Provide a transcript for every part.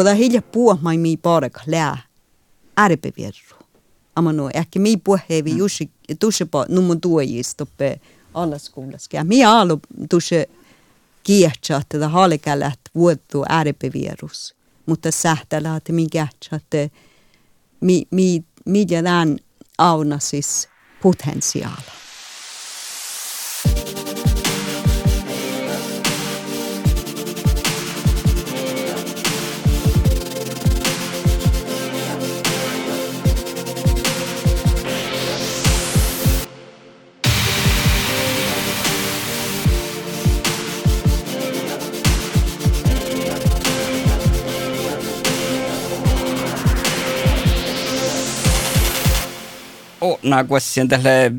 kodahilja puuahmai mi porekas lea arepe vierru. Amano, ehkä mi puheevi mm. juuri tusepa numon tuojistoppe alaskuulaskia. Mi aalo tuse kiehtaa tätä halikällä vuotu arepe vierus. Mutta sähtälä, että mi kiehtä, että mi, mi, mi jälään auna siis potentiaala. Na kuossien tälle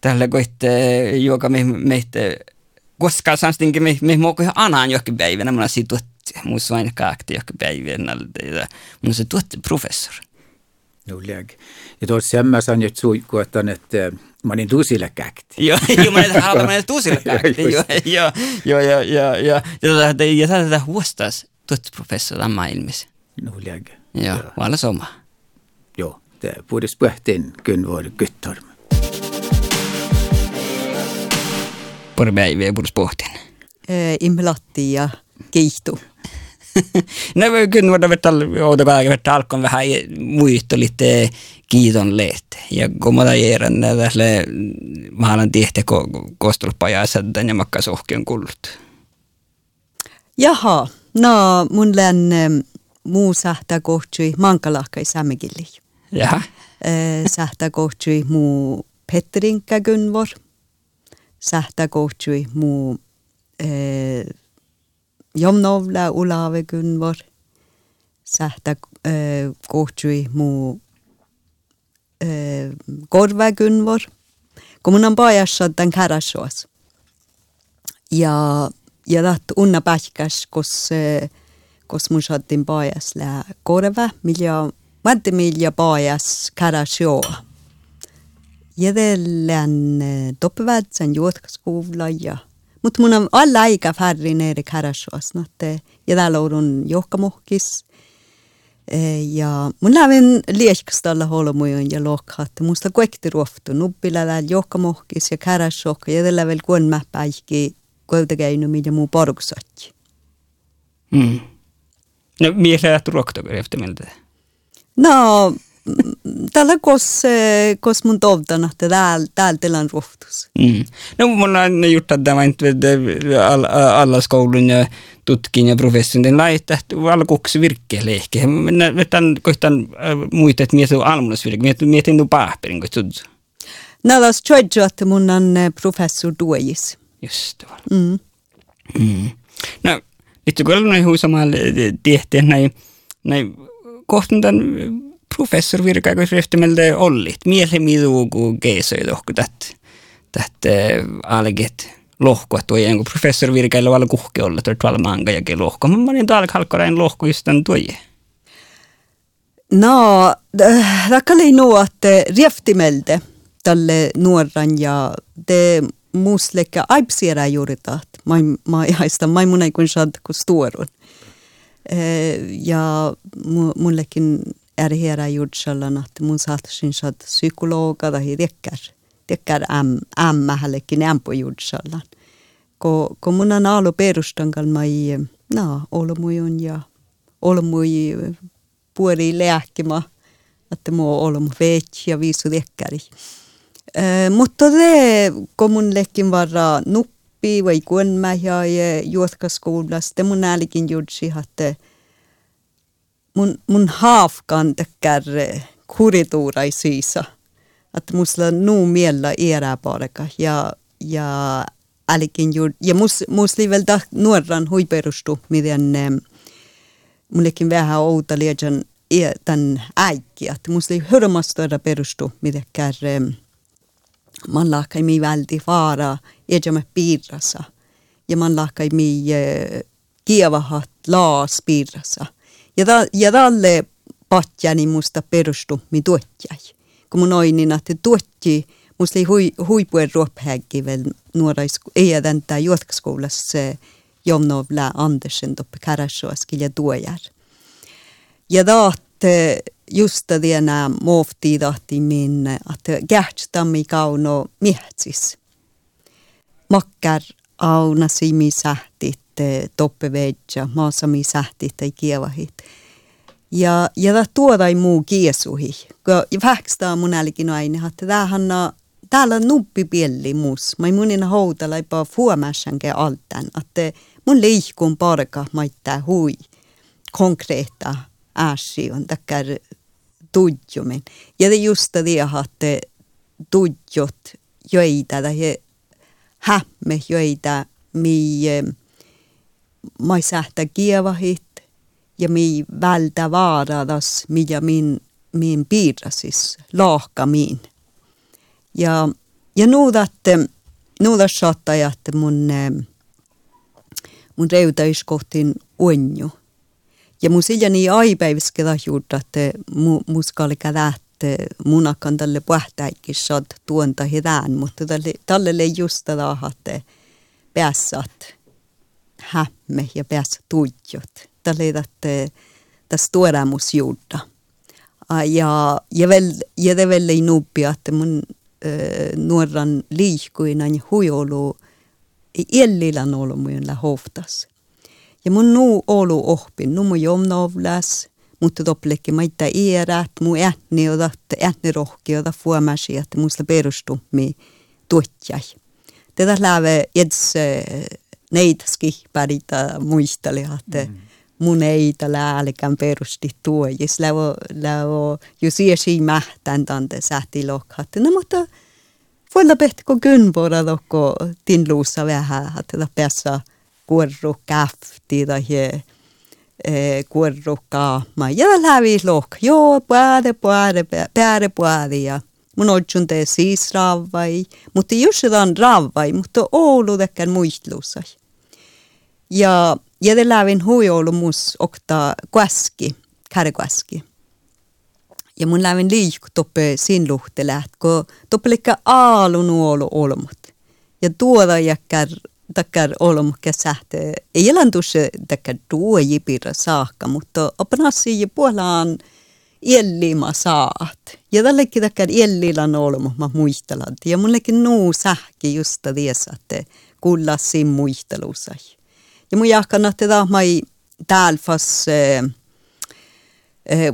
tälle koitte joka me meitä koska sanstinkin me me moko ihan anaan johonkin päivänä mun siitä tuotti mun vain kaakti johonkin päivänä mun se tuotti professori No läg. Ja tuossa sain nyt suikuotan, että mä olin tusille käkti. Joo, joo, mä olin halunnut mennä tusille käkti. Joo, joo, joo, joo, joo. Ja tätä huostas tuotti professori maailmassa. No läg. Joo, vaan sama. Joo puhdas puhteen kun var gyttorm. Pari päivää puhdas pohteen. Imlatti ja kiihtu. no vetää, odotakaa vetää alkoon vähän muista lite kiiton lehte. Ja kun mä tiedän, tässä mä olen tihti kostolpajassa, että ja makka sohkeon kullut. Jaha, no mun län muu sähtää kohtui mankalahkai sämmekilli. Jaha. Sähtä kohtui muu Petrinkä Gunvor. Sähtä kohtui muu eh, Jomnovla Ulave Gunvor. Sähtä eh, muu eh, Korva Gunvor. Kun mun on pojassa tämän kärasuos. Ja, ja dat unna pähkäs, kos, kos mun saatiin pojas lää korva, millä Vantemilja paajas karasjoa. Jädellään toppävätsän juotkaskuulla ja mutta mun on alla aika färri nere karasjoas, notte jädäloudun johkamuhkis. Ja mun lävin liekastalla holomujon ja lokhat. Musta kuekti ruoftu nuppila täällä johkamuhkis ja karasjokka jädellä vielä kuon mäppäihki kuitenkäinu mitä muu poruksat. Mm. No, mies lähti ruoktoa, efter meiltä. No, tällä kos, kos mun tovtan, että täällä, täällä tilan ruhtus. Mm. No mun on gjort att det var inte alla, ja tutkin ja professorin laittaa alkuksi virkkeelle ehkä. Vetan kohtaan muita, että mietin almunusvirke, mietin, mietin nu paperin, kun tuds. Nädas tjöjö, että mun on professor Duojis. Just det. Mm. Mm. No, itse kun olen huusamaalla tehty näin, näin kohtan tämän professor virkaa, kun ryhtymällä ollit. Mielen miduuku keisoi lohku tät, tät lohko, että tuo jonkun professor virkailla olla kuhke olla, tuo tuolla ja lohko. Mä olin täällä halkkarain lohko just tämän tuoje. No, rakka oli nuo, että rieftimelde tälle nuoran ja te muslekka aipsiera juuri taht. Mä, mä mä ei kun saada kun stuorun. Ja mullekin är hera jordsallan att mun saatasin saat psykologa tai tekkär tekkär äm ämmä hällekin ämpo jordsallan ko ko mun on alu perustangal mai no olmujun ja olmui puoli lääkima että mu olmu veitsi ja viisu tekkäri mutta te kun mun lekin varra nuppi oppi vai kuonma ja juotkaskuulas. Te mun äälikin juutsi, että mun, mun haafkan tekkär kurituurai siisa. Että musta nuu miellä iäräpaareka ja, ja äälikin juut. Ja mus, mus liiveltä nuoran huiperustu, miten mullekin vähän outa liian tämän äikki. Että musta oli hörmasta perustu, miten kärre man lahkai mi väldi vara ejamme piirrassa ja man lahkai mi kievahat laas piirrassa. Ja, ta, ja patjani musta perustu mi tuotjai. Kun mun oinin, että tuotti, musta oli hui, huipuen ruophäggi vielä nuorais, ei tämän tää juotkaskoulassa Jomnov lä Andersen toppe Karasjoaskil ja tuojar. Ja taat just det när mofti tahti minne, että kähtstammi kauno mietsis. Makkar auna simi sähtit toppevedja, maasami sähtit tai kievahit. Ja, ja tämä tuodai muu kiesuhi. Ja vähkstä mun älkin aina, että tämähän täällä on nuppi pielli muus. Mä munin houtalla jopa fuomässänke altan, että mun liikkuun parka maittaa hui konkreetta asia on takkar tudjumen. Ja det just det että tudjot joita tai hämme joita mi mai sähtä kievahit ja mi vältä vaaradas mitä min min piirasis laahka min. Ja, ja nuudat, nuudat saattajat mun, mun reutaiskohtin onju. Ja mun siljani aipäiviskeda juurta, että mu, muskaali kädät munakan tälle puhtäikki saad tuonta hidään, mutta tälle, tälle just että pääsät hämme ja pääsät tuijot. Tälle, että tässä tuoremus juurta. Ja, ja, vel, ja det väl ei nuppi, että mun nuoran liikkuinan huiolu iellilan olomuilla hoftas. Ja mun nuu olu oppin, nu mun jomnovlas, mutta topplekin maita iärät, mun ähni oda, ähni rohki oda fuomasi, että musta perustummi tuotjai. Tätä läve eds neitä skihparita muisteli, että mm mun ei tällä älkään perusti tuo, jos lävo, lävo, jos iesi mähtän tante sähti lokhatte. No mutta voilla pehti kun kynvora lokko tin luussa vähän, että tätä käfti tai kuorru kaama. Ja lävi lok, joo, puade, puade, pääde, puade ja mun otsun tee siis ravvai, mutta jos se on ravvai, mutta Oulu tekään muistluussa. Ja ja det lävin huijoulumus okta kuaski, kärkuaski. Ja mun lävin liikku toppe sin luhtelät, kun toppe likka olmut. Ja tuoda jäkkär takkar olmukka sähte. Ei elan tuossa takkar tuo jipirra saakka, mutta opanassi ja puolaan iellima saat. Ja tällekin takkar iellilan olmu mä muistelan. Ja mullekin nuu sähki just tiesa, että kullassin muistelusai. Ja mun jahkan, että tämä mai täälfas,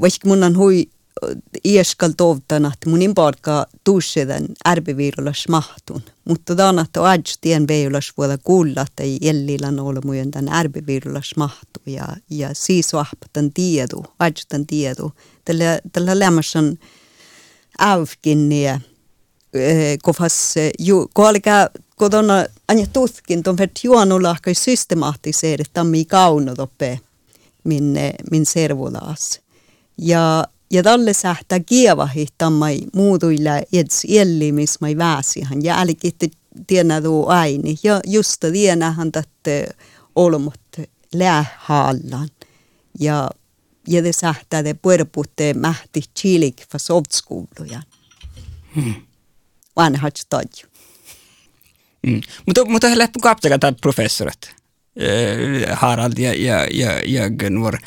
vaikka mun on hui ieskal tovtan, että mun imparka tuusedan ärbeviirulas mahtun. Mutta tämä on, että ads tien veilulas vuoda kuulla, että ei jellilan ole mujen tämän ärbeviirulas mahtu. Ja, ja siis vahpatan tiedu, adstan tiedu. Tällä, tällä lämmässä avkinniä, kofas, kun alkaa kotona aina tutkinto för juonulahkai systemaattiseeri tammi kaunotoppe minne min servulas. Ja ja talle sähtä kievahi tammai muutuilla eds ellimis mai väsihan ja älikitti tienä tuu aini. Ja just tienähän tätte olmut lähallan. Ja ja det sähtä det puerputte mähti chilik fasovtskouluja. Hmm. Vanhat stadju. Mm. Mutta, mutta kaptega tämä professorat. Äh, Harald ja, ja, ja, ja Gunvor.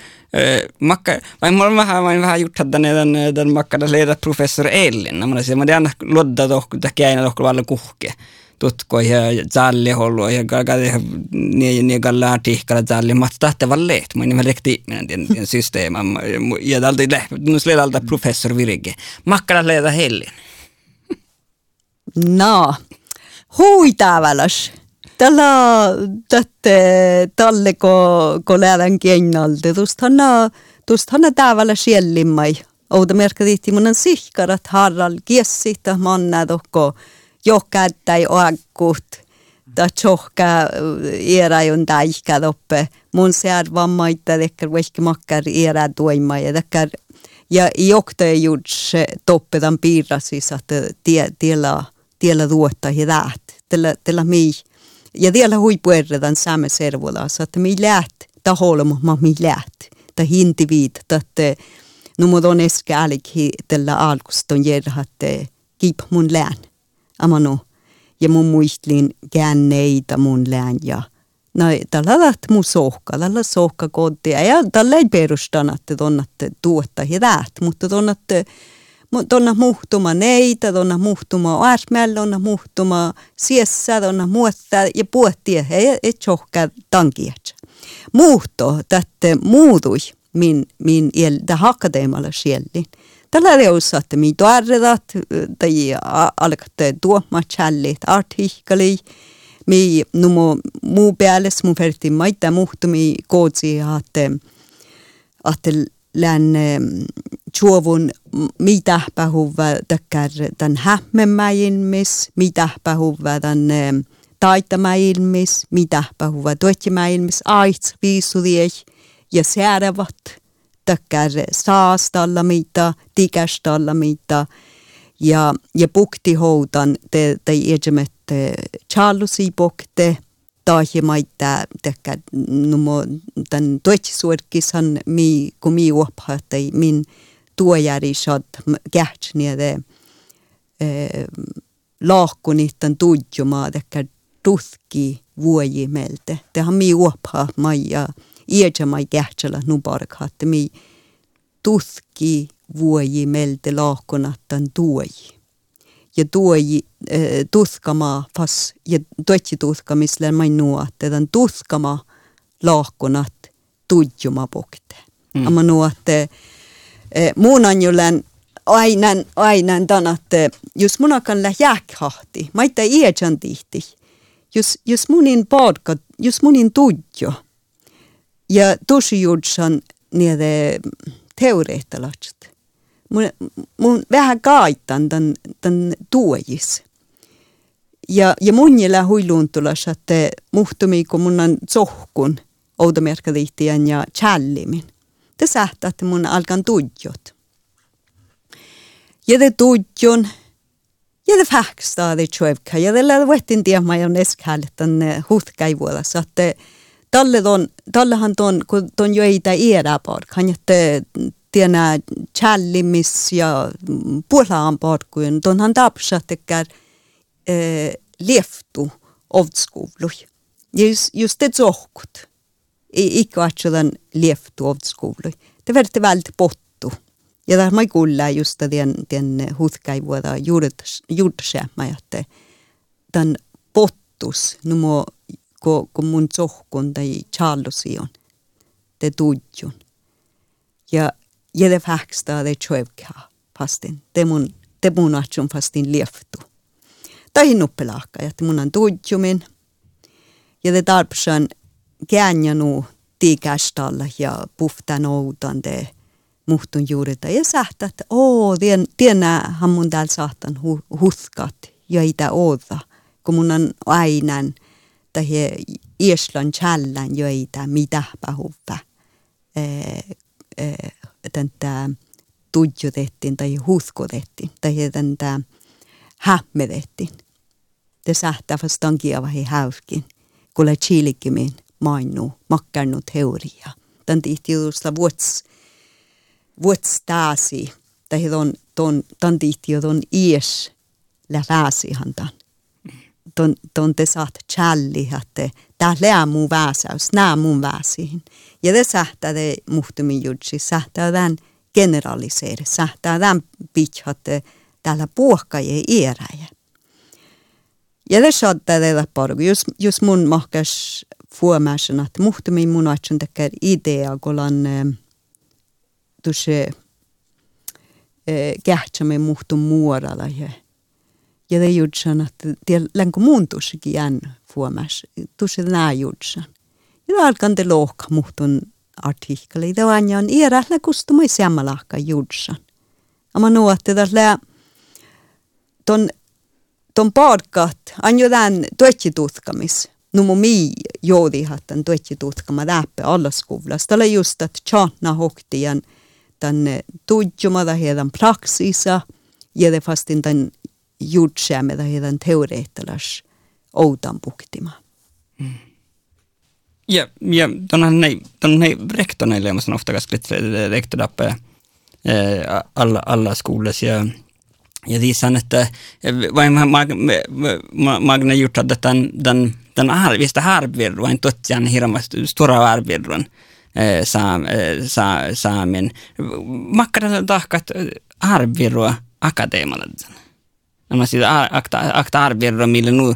Makka, vain mulla vähän, vain vähän gjort den, den, den makkada leda professor Elin. Mä sanoin, että aina lodda tohku, että aina tohku valle kuhke. Tutko ja zalli hollu ja gagade niin niin galla tihkala zalli mat tahte. Mä nimen rekti minä den den systeema ja dalta lähti nus ledalta professor Virge. Makkada leda Helin. No, huitavalas. Tällä tätte talle ko ko lävän hanna tuosta hanna tavalla siellimmai. Ouda merkaditti mun sihkarat harral kiessita manna tokko johkättäi oakkut. Ta tjohka era on taikka toppe. Mun sear vammaita tekkar vaikka makkar era tuima ja tekkar ja jokta juts toppedan piirrasis että tie tiellä tiellä tuotta hidaat tällä, tällä mi ja tiellä huipuerredan saamme servolas, että mi läht ta holmo ma mi läht. ta indiviid, että no mut on eske äliki tällä alkusta on järhatte kip mun lään. Ama no, ja mun muistlin käänneitä mun lään ja no tällä läht mun sohka, tällä sohka kotia ja tällä ei perustana, että tonnatte tuotta ja mutta tonnatte tuonna muhtuma neitä, tuonna muhtuma äärsmällä, tuonna muhtuma siessä, tuonna muotta ja puhtia, ei, ei tjohkaa tankiat. Muhto, tätte muutui min, min el, det akadeemalla sielli. Tällä reussa, että mi tuarredat, tai alkatte tuomaan challit, artikkeli, mi numo muu peales mun ferti maita muhtumi kootsi, että että chuovun mitä pahuva takkar tämän hämmemäilmis, mitä pahuva tämän taitamäilmis, mitä pahuva tuottimäilmis, aits viisudieh ja säärävät takkar saastalla mitä, tikästalla mitä ja, ja puktihoutan te, te edemet Charlesi bokte, tahimaita tekkä numo tän tuotsisuorkisan mi kun mi uophatai min tuojäri shad kähtsniede laakkunit tän tuijuma tekkä tuhki vuoji melte. Tehän mi uopha maija iedä mai kähtsellä nubarkhatte mi tuhki vuoji melte laakkunat tän tuoji ja tuoji äh, tuskama fas ja tuotsi tuskamisle mai nuotte tämän tuskama laakkonat tudjuma pokte. Mm. Amma nuotte äh, muun anjulen ainan ainan tanatte jos munakan lä jääkhahti maita iedjan tihti. Jos jos munin podka jos munin tudjo ja tosi judsan niede teoreettalatset mun, mun vähän kaittan tämän, tämän tuojis. Ja, ja mun jäljellä huiluuntulas, että muhtumi, kun mun on tsohkun outomerkaliittien ja challimin. Te sähtää, että mun alkan tudjot. Ja te tudjon, ja te fäkstaa det tjuevka, ja te lähdä vettin tiemä ja neskäälle tänne huhtkäivuolassa, että talle ton, tallehan ton, kun ton jo ei tää kan jätte tiena challimis ja puolaan parkuin, tuonhan tapsatekär eh, lieftu ovtskuvlui. Just, just det zohkut. Ikka atsudan lieftu ovtskuvlui. Det verti väldigt pottu. Ja där mai kuulla just den, den hutkaivuoda juurtasäämä, että tämän pottus, numo, kun, kun mun zohkun tai challusi on, te tudjun. Ja jede fäksta de tjuevka fastin. Te mun, te mun atsun fastin lieftu. Tai nuppelahka, ja mun on tuudjumin. Ja te tarpsan käänjanu tiikästalla ja puhtan outan de muhtun juurita. Ja sähtä, että oo, tien, tienähän mun täällä saatan hu, huskat, joita oota. Kun mun on ainan, tai ieslan chällan joita mitä pahuvä. Eh, eh, tätä tudjutettiin tai huskotettiin tai tätä hämmetettiin. Det sähtää vastaan kievahi häyskin, kun chiilikimin mainu makkarnut teoria. Tän tihti juusta vuots, vuots taasi, tai ton, ton, tän tihti ton ies lähäsihan tämän. Ton, ton te saat challi, että tää lää mun väsäys, nää mun väsihin. Ja det sähtää det muhtumin jutsi, sähtää tämän generaliseeri, sähtää tämän pitchatte täällä puhkaje iäräjä. Ja det saattaa tehdä parku, jos, jos mun mahkas fuomäisen, että muhtumin mun aitsen tekee idea, kun on tuossa kähtsämme muhtun muoralla. Ja, ja det jutsan, että länkö mun tussikin jään fuomäs, tussi nää jutsan. Ja alkan te lohka muhtun artikkeli. Var en era la kustuma i sammalaka judsan. Ama nuotte tällä ton ton parkat on jo tämän tuottitutkamis. Numu mi joodi hattan tuottitutkama läppe alla skolassa. Tällä just att tjatna hoktien tämän tudjumada heidän praksisa ja det fastin tämän judsämeda heidän teoreettalas outan puktima. Mm. Ja, ja tuonhan ne, tuon ne rektoreille on ofta ganska rektorappe alla, alla skolor. Ja, ja visar että vain Magne gjort att den, den, den arvista harvirruan totjan hirveästi stora arvirruan saam, sa, saamen. Makkaralla tahkat arvirua akateemalla. Nämä siitä akta, akta arvioida, millä nu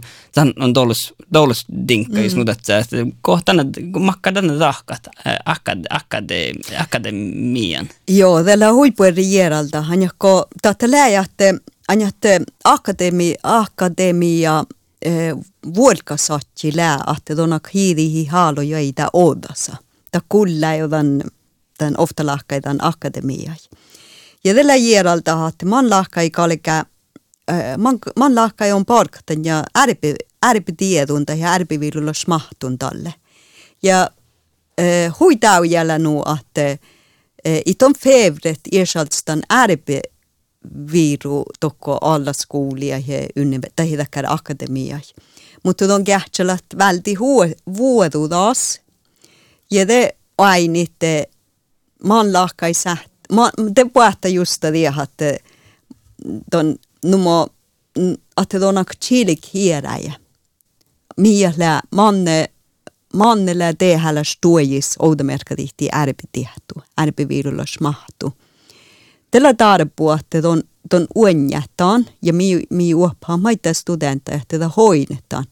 on dolus, dolus dinkka, jos nu että kohta makka tänne tahkat akade, akade, akademian. Joo, tällä huippuerieralta, hän joko, tätä läjätte, hän jätte akademi, akademia, vuolkasatsi lää, että tuona hiirihi haalo joita odassa. Tämä kulla jo tämän, tämän ofta lahkaitan akademia. Ja tällä hieralta, että man lahkai kalkää man, man lahkai on palkatan ja ärpi, ärpitiedunta ja ärpiviilulla smahtun talle. Ja äh, huitau jällä nu att äh, itom fevret ersaltstan ärpi viiru tokko alla skolia ja tai takkar akademia. Mutta on kähtsälat välti vuodudas. Ja det ainitte man lahkai. Man, det puhta just det att ton numo det on chilik hieräjä. Miellä manne mannella tehällä stuojis oudamerkadihti ärpi tehtu, ärpi viidulla smahtu. Tällä tarpuu, että ton, uenjätään ja mi, mi uopaa maita studenta, että tätä hoinetaan.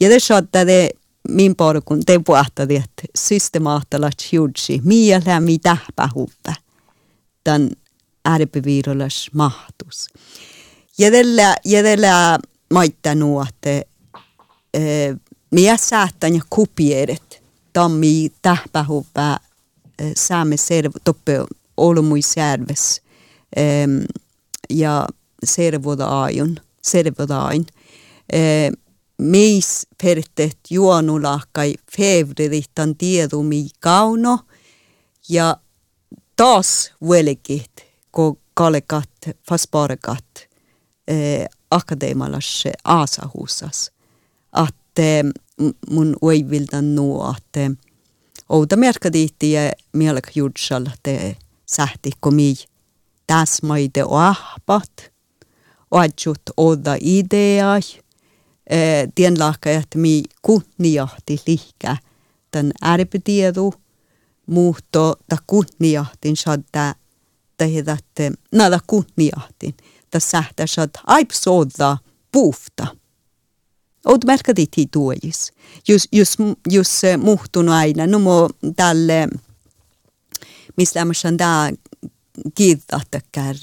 Ja det saattaa det min porkun te puhta det systemaattala tjudsi, miellä mi tähpä huvä. Tän ärpi viidulla smahtus. Jedellä, jedellä maittanut, että minä säätän ja kupiedet tammi tähpähuvää saamme servo toppe olmui serves ja servoda ajun, servoda ain. Meis pertet juonulahkai fevririttan tiedumi kauno ja taas velkit, kun kalekat, fasparekat eh, akadeemalas aasahuusas. Att mun oivildan nu att eh, outa merkadiitti ja mielek judsal te sähti komi täsmaide ahpat, oadjut oda ideai, eh, tien lahkajat mi kunniahti lihkä tän ärpitiedu, muutto ta kunniahtin sadda tehdä, nada kunniahtin sähtäs, että aipsodda puhta. Oot märkät i tuojis. Just, just, just muhtun aina. No mo tälle, missä lämmössä tää kiittäkään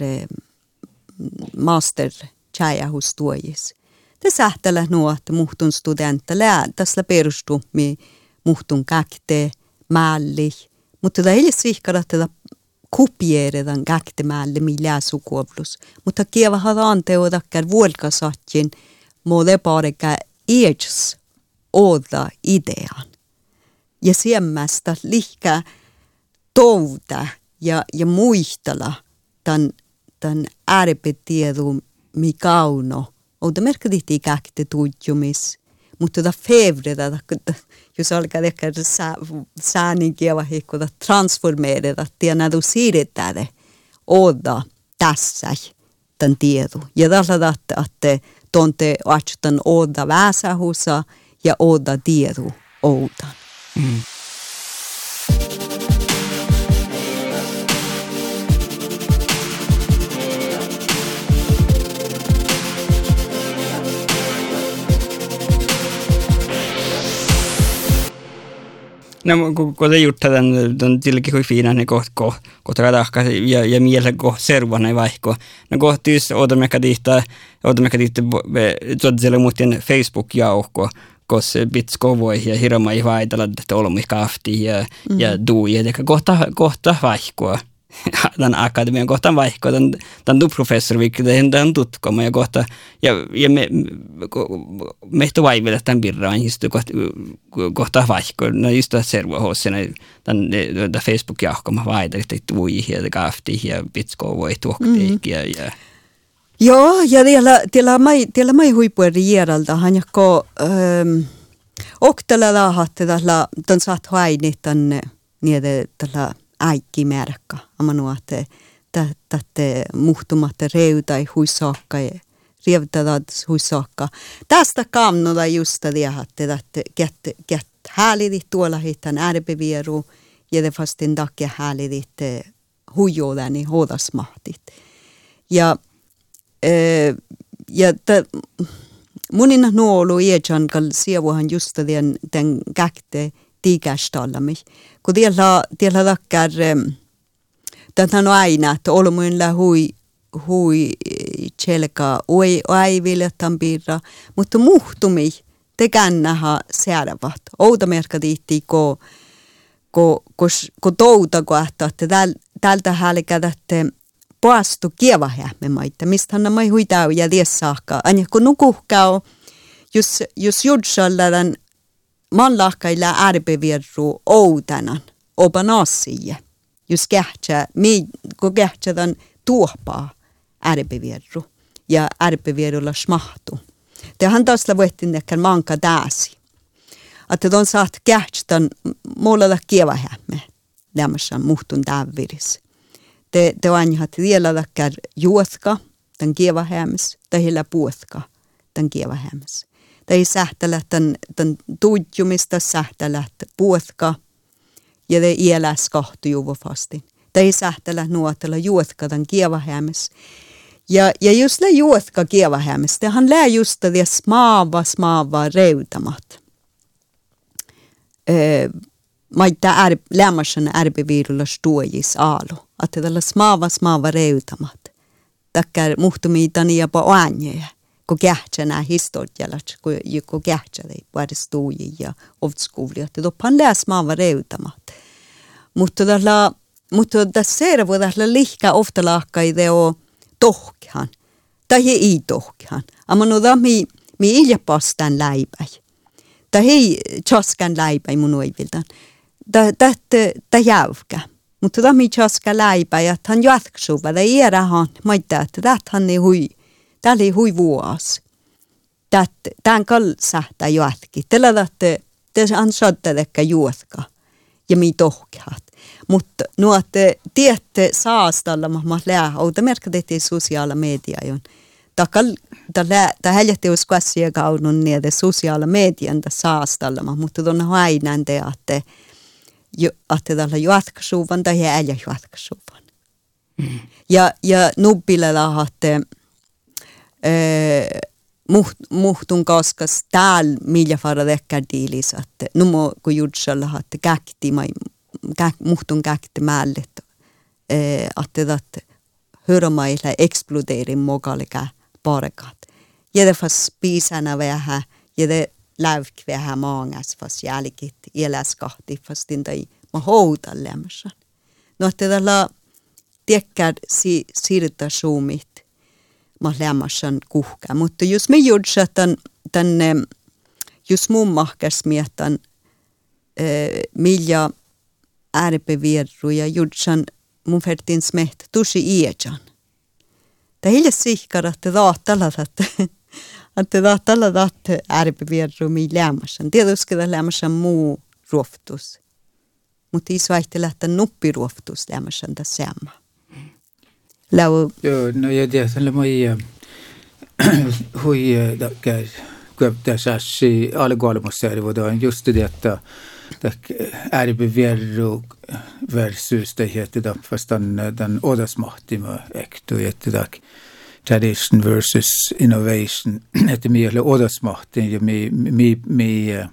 master hos tuojis. Det sähtälä nuo, että muhtun studentta lää. Tässä perustu mi muhtun käkte, mälli. Mutta tämä ei ole että kopieeredan käktemälle millä sukuvlus. Mutta kieva hadan teodakkar vuolkasatjin mode pareka eets oda idean. Ja siemmästä lihkä touta ja, ja muistella tämän, tämän ääripätiedu mi kauno. Outa merkadihti käkte tujumis. Mutta ta fevreda, jos alkaa ehkä säänin kieva hikkuta transformeerida, tiedä du siirretään oda tässä tämän tiedu. Ja tällä että tonte atsutan oda väsähusa ja oda tiedu oudan. Mm. No, kun, te den, den tillräckligt kuin fina, niin kohta ko, ko ja, ja mielellä ko servana vaihko. No kohtis odotameka tihtä, odotameka tihtä, tuot siellä muuten Facebook-jauhko, kos bitsko voi ja hirma ei vaitella, että olemme kahti ja, mm. ja duu, ja kohta, kohta vaihkoa. Tämän akademian kohtaan vaikka tämän, tämän professori, vilket tämän tutkoma ja kohta, ja, ja me, meistä vaiville tämän birran just kohta, kohta vaikka, no tämä servo hossena, tämän, tämän Facebook-jahkoma vaida, että tui ja kafti ja bitsko voi tuokti ja, ja. Joo, ja tiellä, tiellä mai, tiellä mai huippuerieralta, hän joko, ähm, Och tällä lahatte tällä ton saat hainit tänne niitä tällä äikkimerkka. Amanu että tätte muhtumatte reutai huissaakka ja rievtävät huissaakka. Tästä kamnoda just det että get get häälidit tuolla hittan ärpevieru ja det fastin takia häälidit huijoudani hodasmahtit. Ja ja munina nuolu iedjan kal sievuhan just den, den tiikästallami. Kun tiellä, tiellä takkar, tämän on aina, että olmuilla hui, hui tjelka oi aiviljotan piirra, mutta muhtumi te kännäha säädävät. Outamerkka tiitti, ko, ko, ko, ko touta kohta, että tältä hälkätä, että poastu kievahämme maita, mistä hän mai huitau ja liessaakka. Anja kun nukuhkau, jos, jos judsalladan manlahkailla ärpevirru outanan, opa nasia. Jos kähtsä, kun kähtsädan tuoppaa ärpevirru ja ärpevirrulla smahtu. Han tasla vuettin ehkä manka dääsi. Että on saat kähtsän muolla kievahämme. Lämmössä muhtun täyviris te, te vanhat vielä takkar juotka, tämän kieva hämmes, tai hillä puotka, tämän kieva hämmes. Tai sähtälä tämän, tuijumista sähtälä puotka, ja te juvo fastin. Tai sähtälä nuotella juotka tämän kieva hämmes. Ja, ja just det juotka kieva hämmes, det han lär just det smaava, smaava reutamat. Öö, maita är, lämmarsen ärbevirulla stuojis aalu. Että tällä smaava smaava reutamat. Takkar muhtumiitani ja po anjeja. Kun kähtsä nää historialat, kun kähtsä ei puhuta stuoji ja ovtskouli. Että toppan lää smaava reutamat. Mutta tällä mutta tässä servo tällä lihkä ofta lahkai o tohkihan. Tai ei tohkihan. Amma no mi mi ilja pastan läipäi. Tai ei chaskan läipäi mun oiviltaan ta jäykä. Mutta tämä mi chaska läipä ja hän jatksuva ja ierahan maita että tähän ei hui täällä ei hui vuos. Tämän kall sähtä jatki. Tällä että tässä on ehkä juotka ja mi tohkeat. Mutta nuotte tiette saastalla mahma lää, outa merkattiin sosiaala media jon. Takal ta häljätti uskoasia kaunun niitä sosiaala median ta saastalla, mutta tuonne hainaan te, että tällä jatkasuvan tai äijä jatkasuvan. Mm. Ja, ja nubbille lahatte muht, muhtun kaskas täällä millä fara dekkar diilis, että numo kun jutsalla hatte käkti, mai, käk, muhtun käkti mället, että että hörmailla eksplodeerin mokalika parekat. Ja det fast spisarna vähän, ja det läykviä maangas fast jälkit eläskahti fast tai ma houda lämmössä. No että tällä tiekkär si sirta suumit ma lämmössän kuhka. Mutta jos me tän, tänne, jos mun mahkas miettän, millä ärpevirru ja juodsan mun fertin smeht tusi är helt säkert att det datar att että tällä tahte ärpivierru mi lämmäsen. Tietysti lämmäsen muu ruoftus. Mutta iso ajattele, että nuppi ruoftus lämmäsen tässä sama. Lau... Joo, no ja tiedän, että moi hui käy köptä sassi alkuolmassa on just det että ärpivierru versus det heter fast den, den ådersmahtima ektu, että tradition versus innovation, että mi ole odosmahti ja mi, mi, mi ja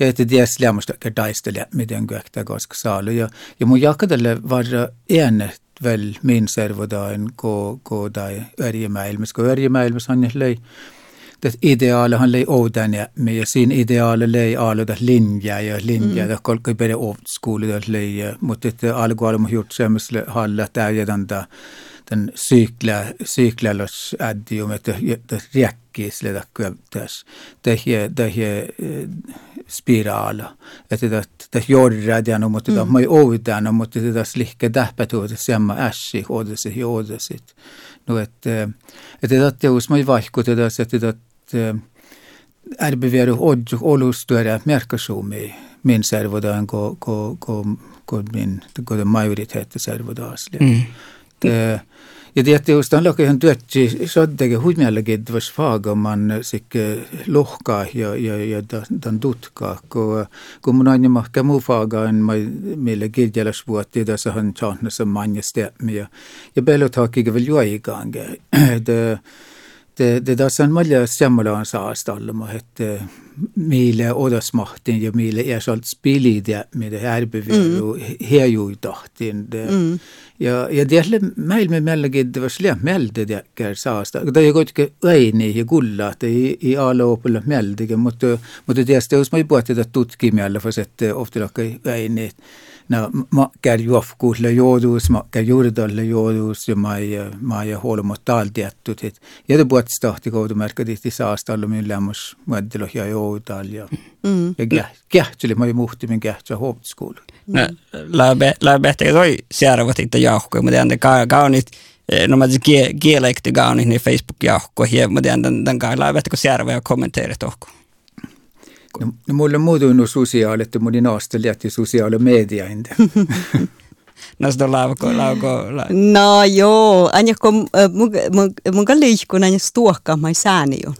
että ties lämmästä daistele miten köktä koska saalu ja ja mun jakadalle var äänet väl min servodain ko ko dai ärjemäilmäs ko ärjemäilmäs han löi det ideaale han lei me ja siinä ideaale lei aaluda linjaa ja linjaa mm. kolkai pere old school lei mutta että alkualu mun gjort semmoiselle halla täydäntä den cykla, cyklallos addium, että riäkkis leda köptäs. Tähjä, tähjä spiraala. Että tätä tätä jorradian, mutta tätä mai oudan, mutta tätä slikka tähpätuuta semma ässi, hoidasi ja hoidasit. No, että että tätä teus mai vaihku tätä, että tätä ärbevieri odju olustuere merkasumi min servodaan ko ko ko ko min ko majoriteten servodaas. Mm. ja teate, just on läinud tõesti saadega huimjalegi, et vast faaga on sihuke lohka ja, ja, ja ta, ta on tutka, kui, kui mul on juba ka muu faaga on, ma, meile kirjeles vuoti, ta on saanud see manjastemme ja, ja peale tahakigi veel juhaikange. et, et, et ta on mulje, et see on mul on saast olema, et spilide med det här beviru mm. herjuitahtin det mm. ja ja det meil me mellegi det var slä melde det kär saasta det är gott öini ja kulla det i i alla opella meldige mutta mutta tietysti jos mä puhutte tätä tutkimella för att ofta öini no, ma käyn johkuille joudus, mä käyn juurdalle joudus ja mä ei, mä ei ole mut täällä tietty. Ja te puhutti tahti koutumerkki tihti saastalla millä mus muodilla ja oh, joudal ja, mm. ja kähtseli, mä ei muhti min kähtsä hooptiskuulu. No, lähbehti toi seuraavat itse johkuja, mä tean, että kaunit, no mä kielekti kaunit, niin Facebook johkuja, ja mä tean, tämän kai lähbehti kun seuraava ja kommenteerit ohkuja. No, no mulle muuttunut sosiaali, että mun naasta lähti sosiaalimedia inte. no sitä lauko, lauko, lauko. No joo, aina kun mun, mun, mun liikkuu aina stuokkaamaan sääniön.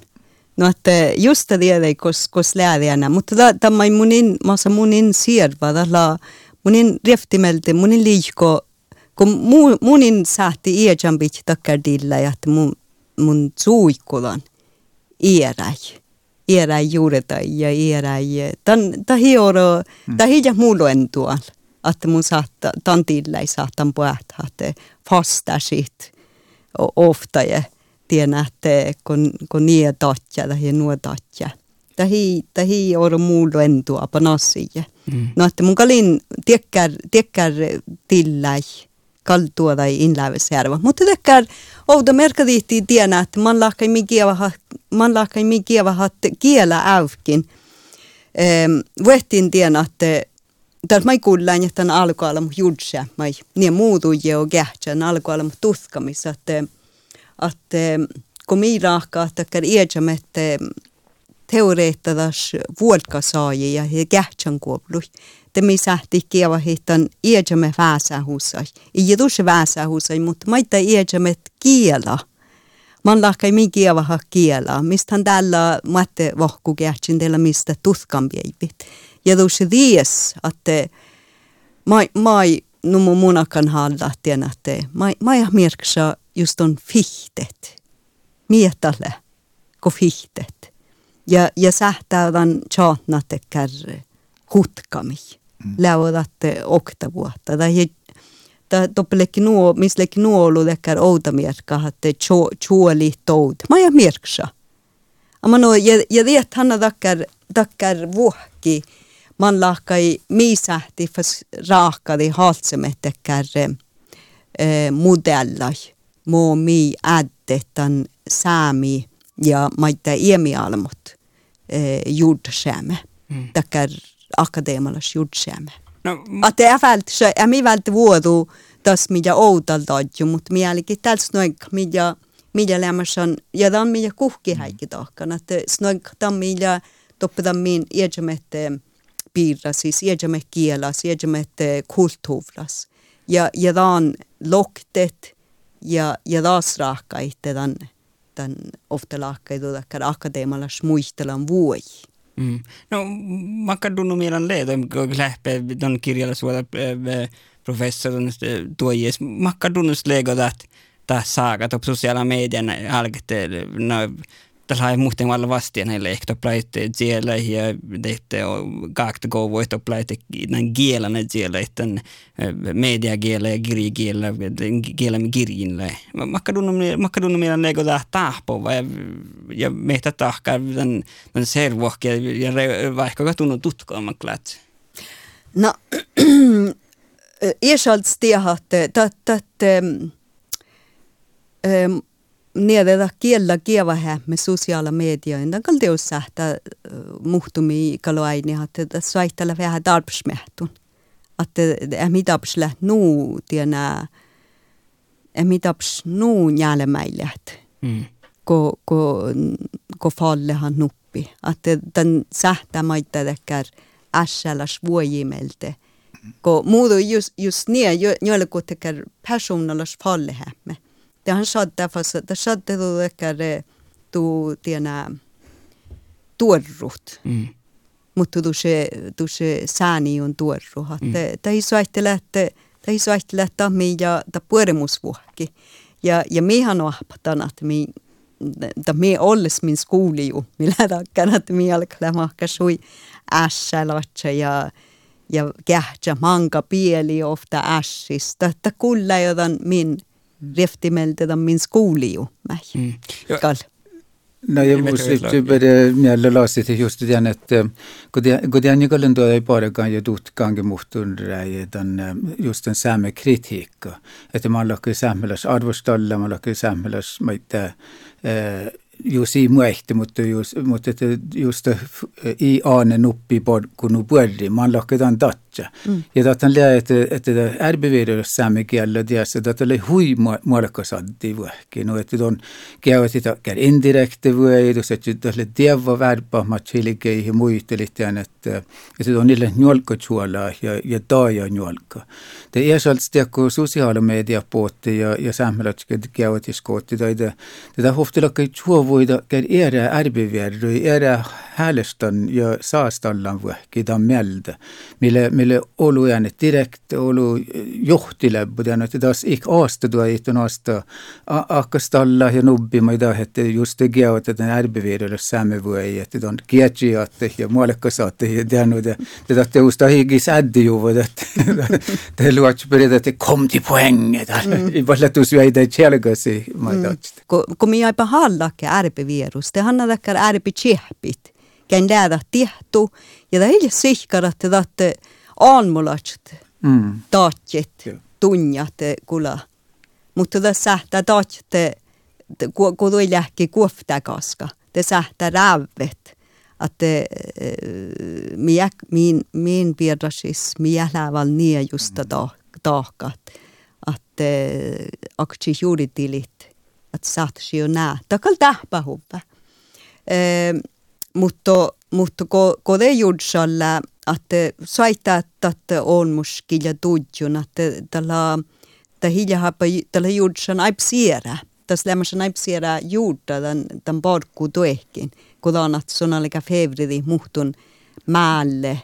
No että just det är kos kos lääriänä, mutta tämä munin massa munin sierva tällä munin reftimelti munin liikko kun mu, munin saatti iäjambit takkardilla ja että mun mun suikkulan iäräi era juureta ja era ja tan tahi oro tahi ja muuluen tuolla että mun saattaa tantilla ei saattaa puhata että fasta sit ofta ja tiedän kun kun nie tatja tai nuo tatja. Tahi tahi oro muuluen tuolla panassia no että mun kalin tiekkär tiekkär tillai kaltua tai inlävesjärva. Mutta tekkär outo merkadiitti tiedä, että man lahkai mi kieva man lahkai mi kieva kielä äykin. Ehm, Vuettiin tiedä, että tässä mai kuullaan, että tämän alkualla mun judsä, mai niin muutu jo kähtsä, alkualla mun tutkamissa, että, että kun mi rahkaa, että kär iädjäm, että teoreettadas vuodkasaajia ja kähtsän kuoplu mi sähti kieva hittan iädjämme väsähusai. Ei tuossa väsähusai, mutta maita iädjämme kiela. Man lahkai mi kieva ha kiela. Mistä tällä matte vahku kähtsin teillä mistä tutkan. Ja tuossa dies, että mai, mai numu munakan halla tiedän, että mai, mai mirksa just on fihtet. Mietalle, ko fihtet. Ja, ja sähtää tämän tjaatnat kärre hutkami läudatte okta vuotta. Tai ta toppelekki nuo, mislekki nuolu lekkar outa mierkka, että chuoli toud. Mä ja mierksa. Amma no, ja, ja tiedät, hanna takkar, takkar vuokki, man lahkai miisähti fas raakadi haltsemettekkär eh, modellai. Mo mi äddetan säämi ja maita iemialmot eh, juurdsääme. Mm. Takkar akadeemalas jutsemme. No, att det är vält, så är mi vält vuodu tas mida outaltaadju, mutta mielikin tällä snoik mida mida lämmäsän ja tämän mida kuhki häikki tahkan, että snoik tämän mida toppetan min iäjämette piirrasis, iäjämette kielas, iäjämette kulttuuras. Ja, ja tämän loktet ja, ja taas rahkaitte tämän, tämän ofta lahkaitu akadeemalas muistelan vuoi. Mm. No, makadunnu mielan leeto, lähpe don kirjallisuudella professorun tuojies. Makadunnus leegotat taas saagat op sosiaala median alkete no tällä muuten valla vastien heille ehkä plaitte siellä ja tehte kakta go voit plaitte näin kielänä siellä tämän media kielä ja kirji kielä kielä mi kirjinle makkadunnu makkadunnu meidän lego tahpo vai ja meitä tahka tämän tämän servohke ja vaikka tunnu tutkoa maklat No, Ersalds tiahat, att, niedä kiellä kievä me sosiaala media indan kal teus sähtä muhtumi kaloaini että saittele vähän tarpsmehtun. Että emi taps läht nuu tienä emi taps nuu njääle mäilät. Mm. Ko, ko, ko fallehan nuppi. Että tämän sähtämaita tekär ässäläs vuojimelte. Ko muudu just, just niin, joille kun tekär personalas fallehämme. Det han sa därför så det skedde då tekär tu tiena tuorrut. Mm. Mutta tu se tu se sääni on tuorru. Mm. Että ei suahtele että ei suahtele että mi ja ta puoremusvuokki. Ja ja mihan ohpatan että mi da me olles min skoli ju, millä takkan, että mi alkaa mahka sui ässälatsa ja ja kähtsä manka pieli ofta ässistä, että kulla jodan min riftimeltä min skoli ju. Mm. Skal. No ja musta började mjälla lasit just den att kun det är kallen ju dot gånger mot under den just den samma kritik att man lackar samhälles arvostalla man lackar samhälles mitä just i muehti, mutta, just, mutta että just i aane nuppi kun puolri, man lakketaan gotcha. Mm. Je dat dan lei et et det erbeverer samme gälla det dat le hui marka saddi vu. Ke no et don ke att det är indirekt vu är det så att det le det var verba ma chilike i muite lite än att et don lille njolka chuala ja ja da ja njolka. Det är så att det ko sociala medier på att ja ja samhället ska det gå till skott det det det där hofte locka chuva det är det erbeverer är det härlestan ja saastallan vu. Ke da melde. Mille mille olujäänyt direkt olu johtiläbbuden, että taas ik aastatua ihtun aasta akkastalla ja nubbima i dag että just det gör att den arbevidelö sämmevuei, että don kietjiatte ja muolekkasaatte ja dennu det det att det usta higi sädde ju vad det det luats beredda att kom till poängen där i vallatus ju i det kälgasi mai dotst. Kom jag på hallake arbevirus, det handlar där arbetsiehpit. Kan lära tihtu ja det är ju säkert att det aanmulat mm. taatjit tunjat kula. Mutta ta sähtää taatjat kun tuli lähki kuoftäkaska, te sähtää rävet. Että minä, min, min vierdasis, minä läval niin just tahkat. Että akti juuritilit, että saatsi jo nää. Takal tähpähuvä mutta, mutta ko, ko det jordsalle att saita att on muskilja tudjun että tällä ta hilja hapa tällä jordsan aipsiera. Tas lämmäsen aipsiera juurta tämän tämän parkku tuehkin. Kun on että sonalika fevridi muhtun määlle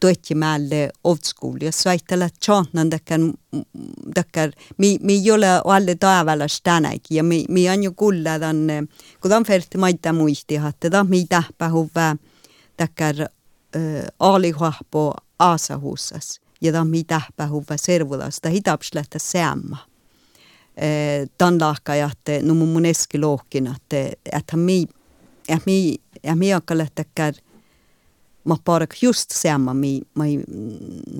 tuettimälle oldskool ja saittele tjantnan dakar dakar mi mi ei ole alle taevalas tänäkin ja mi mi on ju kulla dan kun on ferti maita muisti hatte da mi tähpä huvä dakar aalihahpo aasahussas ja da mi tähpä huvä servulas da hitapslähtä seamma tan lahkajatte no mun eski lohkin että mi ja mi ja mi akkalle dakar ma parak just samma mi mai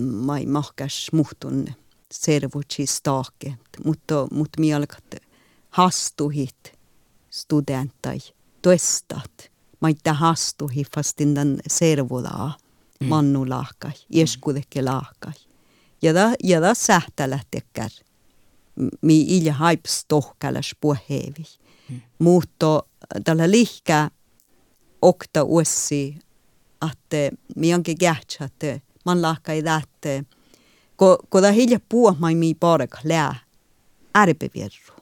mai mahkas muhtun servuci stake, mutta mut mi alkat hastuhit studentai toestat. Ma ei hastuhi fastin den servulaa mm. mannu lahkai, ieskudeke lahkai. Ja da, ja da sähtälähtekär. Mi ilja haips tohkäläs puhevi. Mm. Mutta tällä lihkä okta uessi att mi onkin gärts att man lakka i det ko ko da hilja puo mai mi parek lää ärpevierru